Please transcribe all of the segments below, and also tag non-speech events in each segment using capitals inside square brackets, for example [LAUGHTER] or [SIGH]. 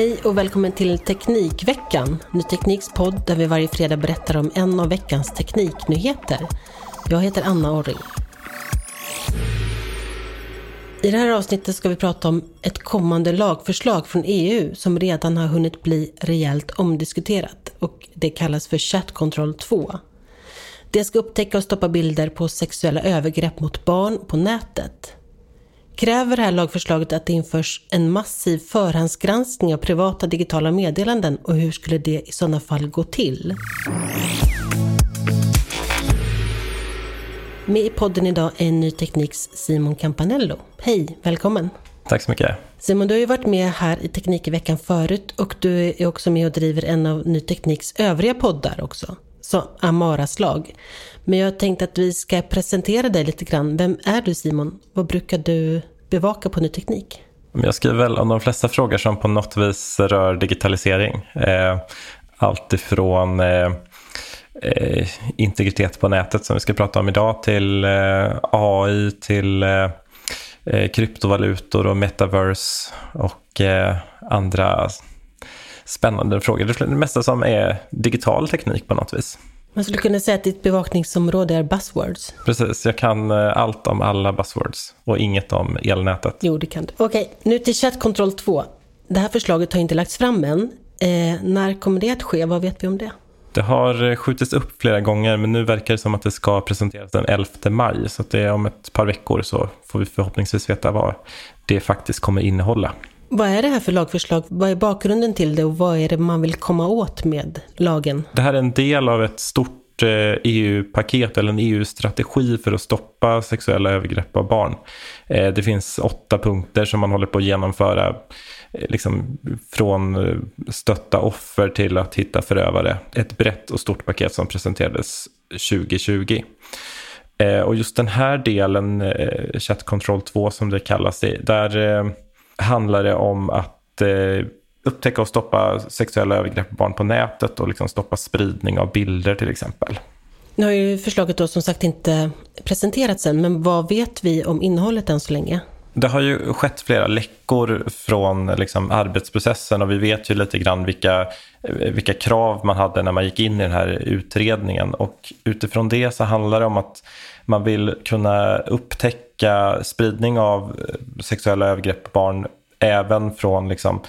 Hej och välkommen till Teknikveckan, Ny Tekniks podd där vi varje fredag berättar om en av veckans tekniknyheter. Jag heter Anna Orring. I det här avsnittet ska vi prata om ett kommande lagförslag från EU som redan har hunnit bli rejält omdiskuterat och det kallas för Chat Control 2. Det ska upptäcka och stoppa bilder på sexuella övergrepp mot barn på nätet. Kräver det här lagförslaget att det införs en massiv förhandsgranskning av privata digitala meddelanden och hur skulle det i sådana fall gå till? Med i podden idag är Ny Tekniks Simon Campanello. Hej, välkommen! Tack så mycket. Simon, du har ju varit med här i Teknik i veckan förut och du är också med och driver en av Ny Tekniks övriga poddar också, så Amaras lag. Men jag tänkte att vi ska presentera dig lite grann. Vem är du Simon? Vad brukar du bevaka på Ny Teknik? Jag skriver väl om de flesta frågor som på något vis rör digitalisering. Eh, allt ifrån eh, eh, integritet på nätet som vi ska prata om idag till eh, AI, till eh, eh, kryptovalutor och metaverse och eh, andra spännande frågor. Det mesta som är digital teknik på något vis. Man skulle kunna säga att ditt bevakningsområde är buzzwords. Precis, jag kan allt om alla buzzwords och inget om elnätet. Jo, det kan du. Okej, nu till Chat Control 2. Det här förslaget har inte lagts fram än. Eh, när kommer det att ske? Vad vet vi om det? Det har skjutits upp flera gånger men nu verkar det som att det ska presenteras den 11 maj. Så det är om ett par veckor så får vi förhoppningsvis veta vad det faktiskt kommer innehålla. Vad är det här för lagförslag? Vad är bakgrunden till det och vad är det man vill komma åt med lagen? Det här är en del av ett stort eh, EU-paket eller en EU-strategi för att stoppa sexuella övergrepp av barn. Eh, det finns åtta punkter som man håller på att genomföra eh, liksom från stötta offer till att hitta förövare. Ett brett och stort paket som presenterades 2020. Och just den här delen, Chat Control 2 som det kallas, där handlar det om att eh, upptäcka och stoppa sexuella övergrepp på barn på nätet och liksom stoppa spridning av bilder till exempel. Nu har ju förslaget då som sagt inte presenterats än, men vad vet vi om innehållet än så länge? Det har ju skett flera läckor från liksom, arbetsprocessen och vi vet ju lite grann vilka, vilka krav man hade när man gick in i den här utredningen. Och utifrån det så handlar det om att man vill kunna upptäcka spridning av sexuella övergrepp på barn även från liksom,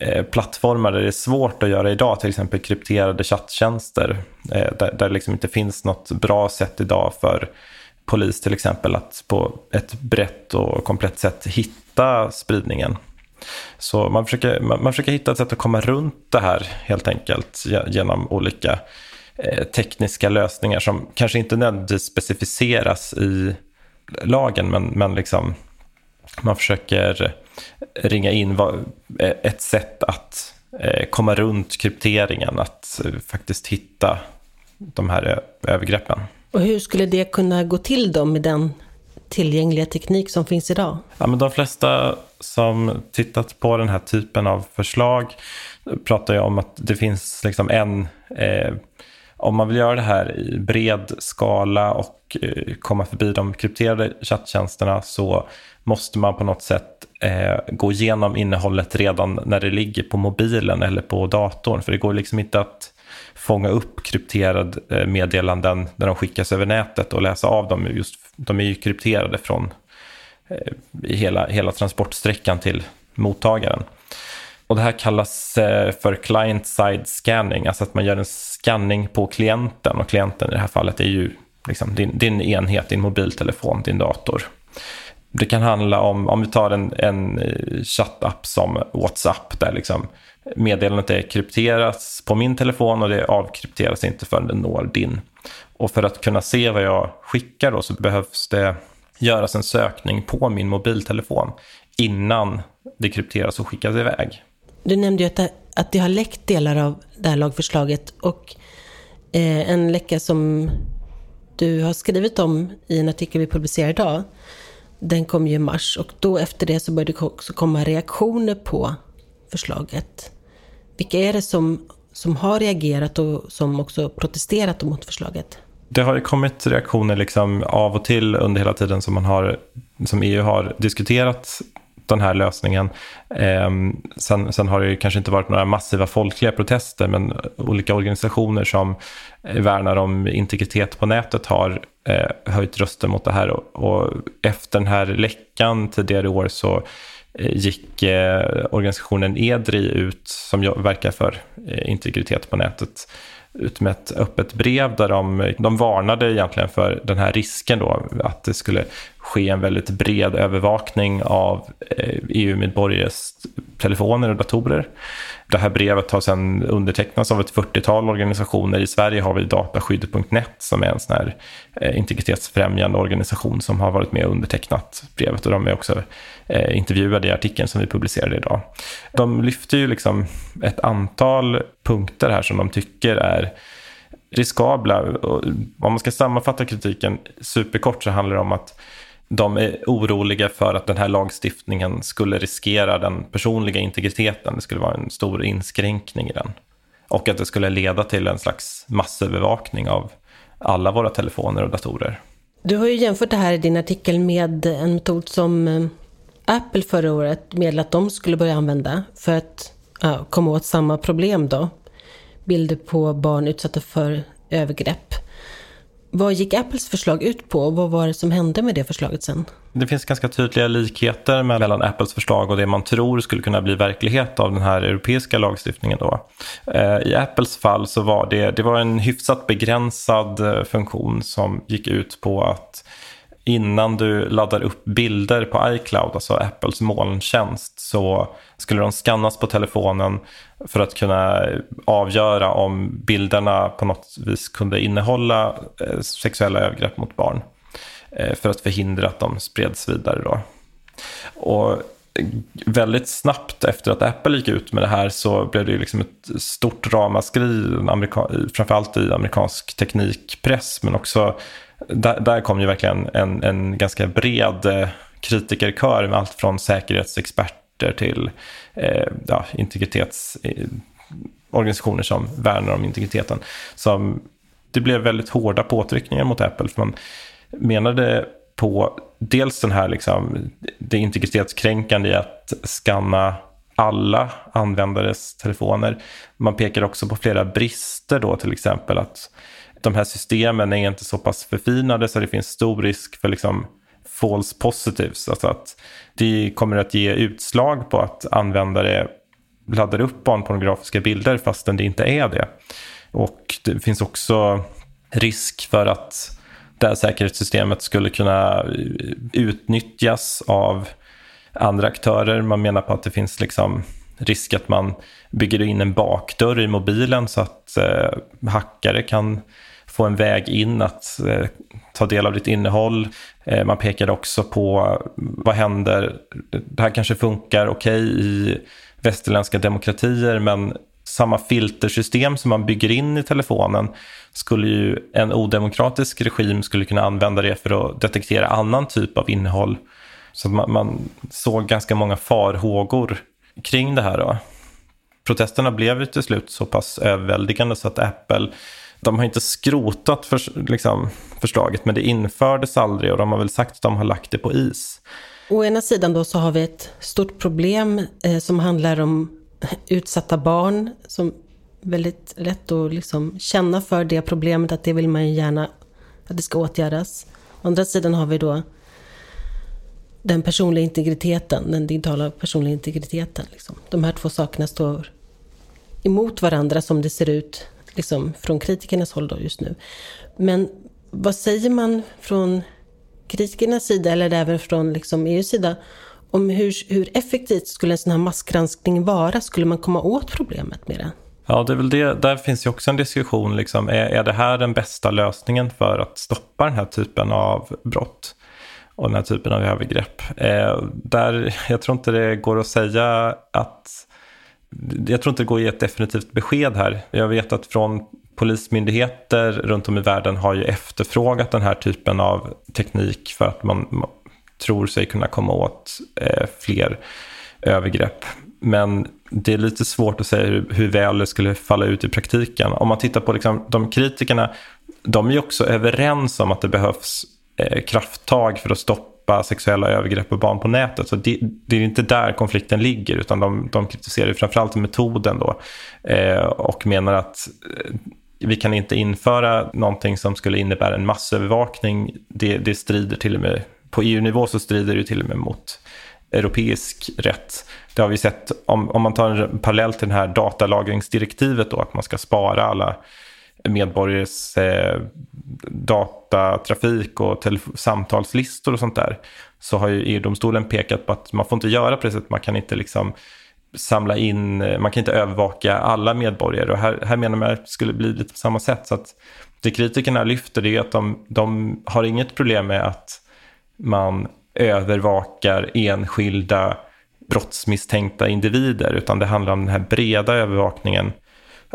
eh, plattformar där det är svårt att göra idag, till exempel krypterade chatttjänster. Eh, där, där det liksom inte finns något bra sätt idag för polis till exempel att på ett brett och komplett sätt hitta spridningen. Så man försöker, man, man försöker hitta ett sätt att komma runt det här helt enkelt genom olika eh, tekniska lösningar som kanske inte nödvändigtvis specificeras i lagen men, men liksom man försöker ringa in ett sätt att eh, komma runt krypteringen, att eh, faktiskt hitta de här övergreppen. Och hur skulle det kunna gå till då med den tillgängliga teknik som finns idag? Ja, men de flesta som tittat på den här typen av förslag pratar ju om att det finns liksom en eh, om man vill göra det här i bred skala och eh, komma förbi de krypterade chatttjänsterna så måste man på något sätt eh, gå igenom innehållet redan när det ligger på mobilen eller på datorn. För det går liksom inte att fånga upp krypterade eh, meddelanden när de skickas över nätet och läsa av dem. Just, de är ju krypterade från eh, hela, hela transportsträckan till mottagaren. Och det här kallas eh, för client-side scanning, alltså att man gör en scanning på klienten och klienten i det här fallet är ju liksom din, din enhet, din mobiltelefon, din dator. Det kan handla om, om vi tar en, en eh, chattapp som WhatsApp där liksom meddelandet är krypterat på min telefon och det avkrypteras inte förrän det når din. Och för att kunna se vad jag skickar då så behövs det göras en sökning på min mobiltelefon innan det krypteras och skickas iväg. Du nämnde ju att det, att det har läckt delar av det här lagförslaget och eh, en läcka som du har skrivit om i en artikel vi publicerar idag, den kom ju i mars och då efter det så började det också komma reaktioner på förslaget. Vilka är det som, som har reagerat och som också protesterat mot förslaget? Det har ju kommit reaktioner liksom av och till under hela tiden som, man har, som EU har diskuterat den här lösningen. Eh, sen, sen, har det ju kanske inte varit några massiva folkliga protester, men olika organisationer som värnar om integritet på nätet har eh, höjt rösten mot det här. Och, och, efter den här läckan tidigare i år så eh, gick eh, organisationen EDRI ut, som verkar för eh, integritet på nätet, ut med ett öppet brev där de, de varnade egentligen för den här risken då, att det skulle ske en väldigt bred övervakning av eh, EU-medborgares telefoner och datorer. Det här brevet har sedan undertecknats av ett 40-tal organisationer. I Sverige har vi dataskydd.net som är en sån här eh, integritetsfrämjande organisation som har varit med och undertecknat brevet och de är också eh, intervjuade i artikeln som vi publicerade idag. De lyfter ju liksom ett antal punkter här som de tycker är riskabla. Om man ska sammanfatta kritiken superkort så handlar det om att de är oroliga för att den här lagstiftningen skulle riskera den personliga integriteten. Det skulle vara en stor inskränkning i den. Och att det skulle leda till en slags massövervakning av alla våra telefoner och datorer. Du har ju jämfört det här i din artikel med en metod som eh, Apple förra året meddelade att de skulle börja använda för att ja, komma åt samma problem då. Bilder på barn utsatta för övergrepp. Vad gick Apples förslag ut på och vad var det som hände med det förslaget sen? Det finns ganska tydliga likheter mellan Apples förslag och det man tror skulle kunna bli verklighet av den här europeiska lagstiftningen. Då. Eh, I Apples fall så var det, det var en hyfsat begränsad eh, funktion som gick ut på att innan du laddar upp bilder på iCloud, alltså Apples molntjänst, så skulle de skannas på telefonen för att kunna avgöra om bilderna på något vis kunde innehålla eh, sexuella övergrepp mot barn. Eh, för att förhindra att de spreds vidare. Då. Och väldigt snabbt efter att Apple gick ut med det här så blev det liksom ett stort ramaskri, framförallt i amerikansk teknikpress, men också där, där kom ju verkligen en, en ganska bred eh, kritikerkör med allt från säkerhetsexperter till eh, ja, integritetsorganisationer eh, som värnar om integriteten. Som, det blev väldigt hårda påtryckningar mot Apple. För man menade på dels den här liksom, det integritetskränkande i att skanna alla användares telefoner. Man pekar också på flera brister då, till exempel att de här systemen är inte så pass förfinade så det finns stor risk för liksom false positives. Alltså att det kommer att ge utslag på att användare laddar upp barnpornografiska bilder fastän det inte är det. Och det finns också risk för att det här säkerhetssystemet skulle kunna utnyttjas av andra aktörer. Man menar på att det finns liksom risk att man bygger in en bakdörr i mobilen så att eh, hackare kan få en väg in att eh, ta del av ditt innehåll. Eh, man pekade också på eh, vad händer, det här kanske funkar okej okay i västerländska demokratier men samma filtersystem som man bygger in i telefonen skulle ju en odemokratisk regim skulle kunna använda det för att detektera annan typ av innehåll. Så man, man såg ganska många farhågor kring det här. Då. Protesterna blev ju till slut så pass överväldigande så att Apple de har inte skrotat för, liksom, förslaget men det infördes aldrig och de har väl sagt att de har lagt det på is. Å ena sidan då så har vi ett stort problem eh, som handlar om utsatta barn som väldigt lätt att liksom känna för det problemet att det vill man ju gärna att det ska åtgärdas. Å andra sidan har vi då den personliga integriteten, den digitala personliga integriteten. Liksom. De här två sakerna står emot varandra som det ser ut liksom, från kritikernas håll då just nu. Men vad säger man från kritikernas sida eller även från liksom EUs sida om hur, hur effektivt skulle en sån här massgranskning vara? Skulle man komma åt problemet med det? Ja, det är väl det. Där finns ju också en diskussion. Liksom. Är, är det här den bästa lösningen för att stoppa den här typen av brott? och den här typen av övergrepp. Eh, där, jag tror inte det går att säga att... Jag tror inte det går att ge ett definitivt besked här. Jag vet att från polismyndigheter runt om i världen har ju efterfrågat den här typen av teknik för att man tror sig kunna komma åt eh, fler övergrepp. Men det är lite svårt att säga hur, hur väl det skulle falla ut i praktiken. Om man tittar på liksom, de kritikerna, de är ju också överens om att det behövs eh, krafttag för att stoppa sexuella övergrepp på barn på nätet. Så det, det är inte där konflikten ligger, utan de, de kritiserar framförallt metoden då eh, och menar att eh, vi kan inte införa någonting som skulle innebära en massövervakning. Det, det strider till och med, på EU-nivå så strider det till och med mot europeisk rätt. Det har vi sett, om, om man tar en parallell till det här datalagringsdirektivet då, att man ska spara alla medborgares eh, datatrafik och samtalslistor och sånt där. Så har ju EU-domstolen pekat på att man får inte göra på det sättet. Man kan inte liksom samla in, man kan inte övervaka alla medborgare. Och här, här menar man att det skulle bli lite på samma sätt. Så att det kritikerna lyfter det är att de, de har inget problem med att man övervakar enskilda brottsmisstänkta individer, utan det handlar om den här breda övervakningen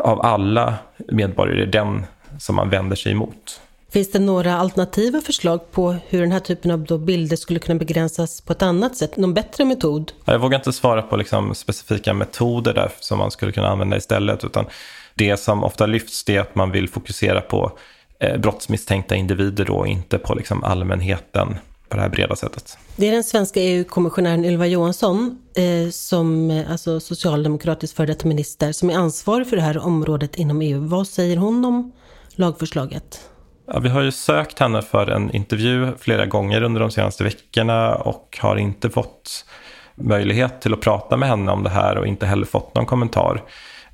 av alla medborgare, den som man vänder sig emot. Finns det några alternativa förslag på hur den här typen av bilder skulle kunna begränsas på ett annat sätt? Någon bättre metod? Jag vågar inte svara på liksom specifika metoder där som man skulle kunna använda istället, utan det som ofta lyfts är att man vill fokusera på eh, brottsmisstänkta individer då, inte på liksom allmänheten på det här breda sättet. Det är den svenska EU-kommissionären Ylva Johansson, eh, som eh, alltså socialdemokratisk före detta minister, som är ansvarig för det här området inom EU. Vad säger hon om lagförslaget? Ja, vi har ju sökt henne för en intervju flera gånger under de senaste veckorna och har inte fått möjlighet till att prata med henne om det här och inte heller fått någon kommentar.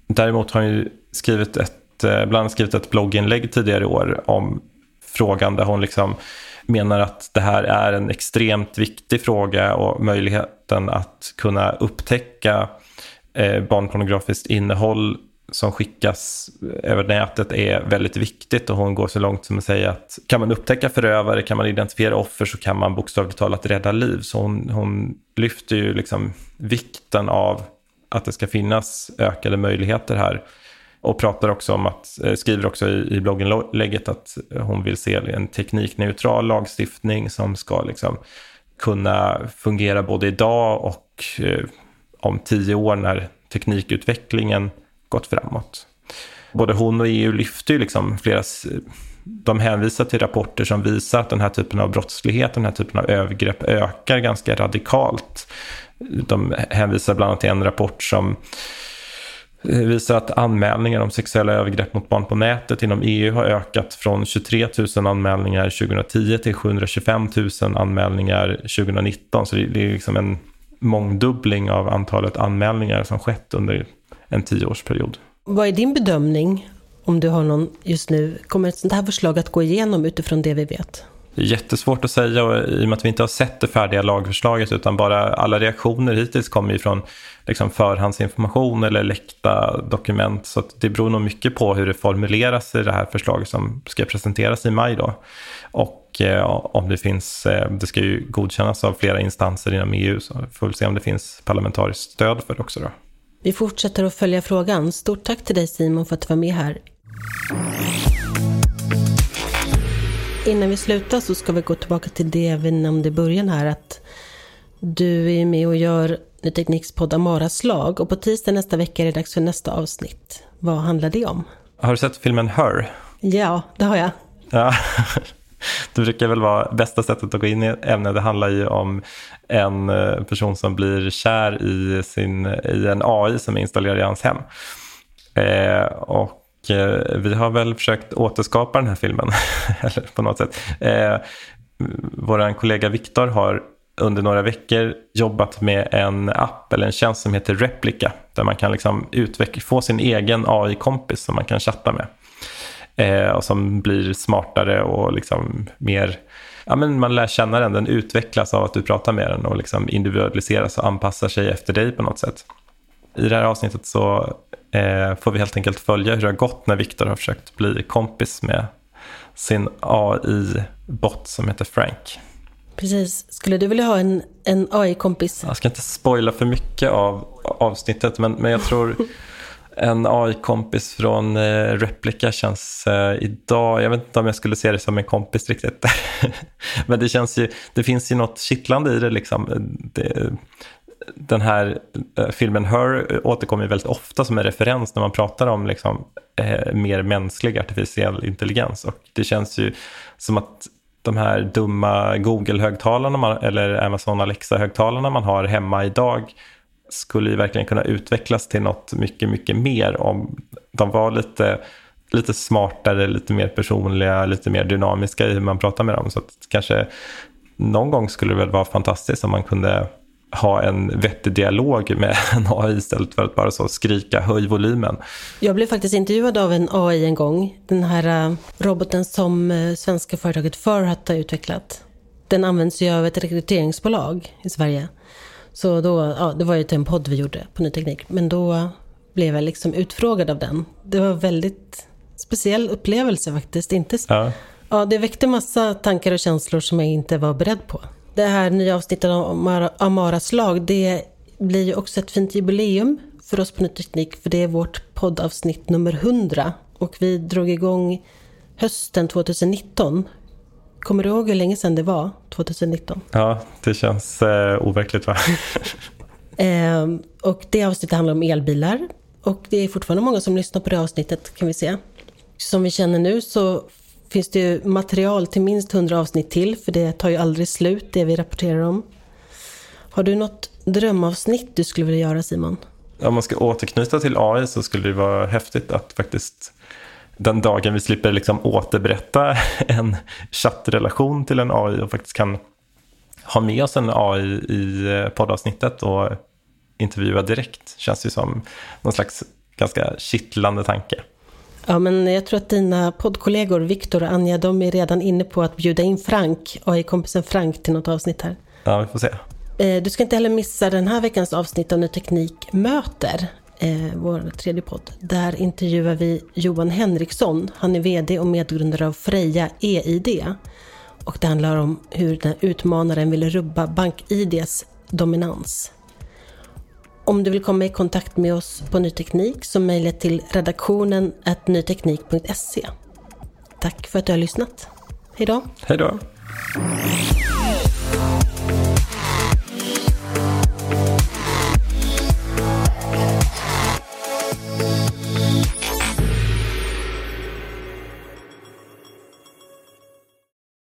Däremot har hon ju skrivit ett, eh, bland annat skrivit ett blogginlägg tidigare i år om frågan där hon liksom menar att det här är en extremt viktig fråga och möjligheten att kunna upptäcka eh, barnpornografiskt innehåll som skickas över nätet är väldigt viktigt och hon går så långt som att säga att kan man upptäcka förövare, kan man identifiera offer så kan man bokstavligt talat rädda liv. Så hon, hon lyfter ju liksom vikten av att det ska finnas ökade möjligheter här. Och pratar också om att, eh, skriver också i, i blogginlägget att hon vill se en teknikneutral lagstiftning som ska liksom kunna fungera både idag och eh, om tio år när teknikutvecklingen gått framåt. Både hon och EU lyfter ju liksom flera, de hänvisar till rapporter som visar att den här typen av brottslighet, den här typen av övergrepp ökar ganska radikalt. De hänvisar bland annat till en rapport som Eh, visar att anmälningar om sexuella övergrepp mot barn på nätet inom EU har ökat från 23 000 anmälningar 2010 till 725 000 anmälningar 2019. Så det är liksom en mångdubbling av antalet anmälningar som skett under en tioårsperiod. Vad är din bedömning, om du har någon just nu? Kommer ett sånt här förslag att gå igenom utifrån det vi vet? Det är jättesvårt att säga och i och med att vi inte har sett det färdiga lagförslaget utan bara alla reaktioner hittills kommer ju från liksom förhandsinformation eller läckta dokument. Så det beror nog mycket på hur det formuleras i det här förslaget som ska presenteras i maj. Då. Och eh, om det finns, eh, det ska ju godkännas av flera instanser inom EU så får vi se om det finns parlamentariskt stöd för det också. Då. Vi fortsätter att följa frågan. Stort tack till dig Simon för att du var med här. Innan vi slutar så ska vi gå tillbaka till det vi nämnde i början här. Att du är med och gör Ny Tekniks podd Amaras lag. Och på tisdag nästa vecka är det dags för nästa avsnitt. Vad handlar det om? Har du sett filmen Her? Ja, det har jag. Ja, [LAUGHS] det brukar väl vara bästa sättet att gå in i ämnet. Det handlar ju om en eh, person som blir kär i, sin, i en AI som är installerad i hans hem. Eh, och Eh, vi har väl försökt återskapa den här filmen, [LAUGHS] eller på något sätt. Eh, Vår kollega Viktor har under några veckor jobbat med en app eller en tjänst som heter Replica, där man kan liksom utveckla, få sin egen AI-kompis som man kan chatta med. Eh, och som blir smartare och liksom mer ja, men man lär känna den, den utvecklas av att du pratar med den och liksom individualiseras och anpassar sig efter dig på något sätt. I det här avsnittet så eh, får vi helt enkelt följa hur det har gått när Viktor har försökt bli kompis med sin AI-bot som heter Frank. Precis. Skulle du vilja ha en, en AI-kompis? Jag ska inte spoila för mycket av avsnittet, men, men jag tror [LAUGHS] en AI-kompis från eh, Replica känns eh, idag, jag vet inte om jag skulle se det som en kompis riktigt. [LAUGHS] Men det känns ju, det finns ju något kittlande i det liksom. Det, den här eh, filmen Her återkommer väldigt ofta som en referens när man pratar om liksom, eh, mer mänsklig artificiell intelligens. Och det känns ju som att de här dumma Google-högtalarna eller Amazon Alexa-högtalarna man har hemma idag skulle ju verkligen kunna utvecklas till något mycket, mycket mer om de var lite, lite smartare, lite mer personliga, lite mer dynamiska i hur man pratar med dem. Så att kanske någon gång skulle det väl vara fantastiskt om man kunde ha en vettig dialog med [LAUGHS] en AI istället för att bara så skrika höj volymen. Jag blev faktiskt intervjuad av en AI en gång. Den här uh, roboten som uh, svenska företaget Furhat har utvecklat. Den används ju av ett rekryteringsbolag i Sverige. Så då, ja, det var ju till en podd vi gjorde på Ny Teknik. Men då blev jag liksom utfrågad av den. Det var en väldigt speciell upplevelse faktiskt. Inte, ja. ja, det väckte massa tankar och känslor som jag inte var beredd på. Det här nya avsnittet av Amaras lag, det blir ju också ett fint jubileum för oss på Ny Teknik. För det är vårt poddavsnitt nummer 100. Och vi drog igång hösten 2019 Kommer du ihåg hur länge sedan det var, 2019? Ja, det känns eh, overkligt va? [LAUGHS] eh, och det avsnittet handlar om elbilar. Och det är fortfarande många som lyssnar på det avsnittet kan vi se. Som vi känner nu så finns det ju material till minst 100 avsnitt till, för det tar ju aldrig slut det vi rapporterar om. Har du något drömavsnitt du skulle vilja göra Simon? Om man ska återknyta till AI så skulle det vara häftigt att faktiskt den dagen vi slipper liksom återberätta [LAUGHS] en chattrelation till en AI och faktiskt kan ha med oss en AI i eh, poddavsnittet och intervjua direkt. Känns ju som någon slags ganska kittlande tanke. Ja, men jag tror att dina poddkollegor Viktor och Anja, de är redan inne på att bjuda in Frank, AI-kompisen Frank, till något avsnitt här. Ja, vi får se. Eh, du ska inte heller missa den här veckans avsnitt av Ny Teknik möter eh, vår tredje podd. Där intervjuar vi Johan Henriksson. Han är VD och medgrundare av Freja EID. Och det handlar om hur den utmanaren ville rubba BankIDs dominans. Om du vill komma i kontakt med oss på Ny Teknik så mejla till redaktionen nyteknik.se. Tack för att du har lyssnat. Hej då! Hej då!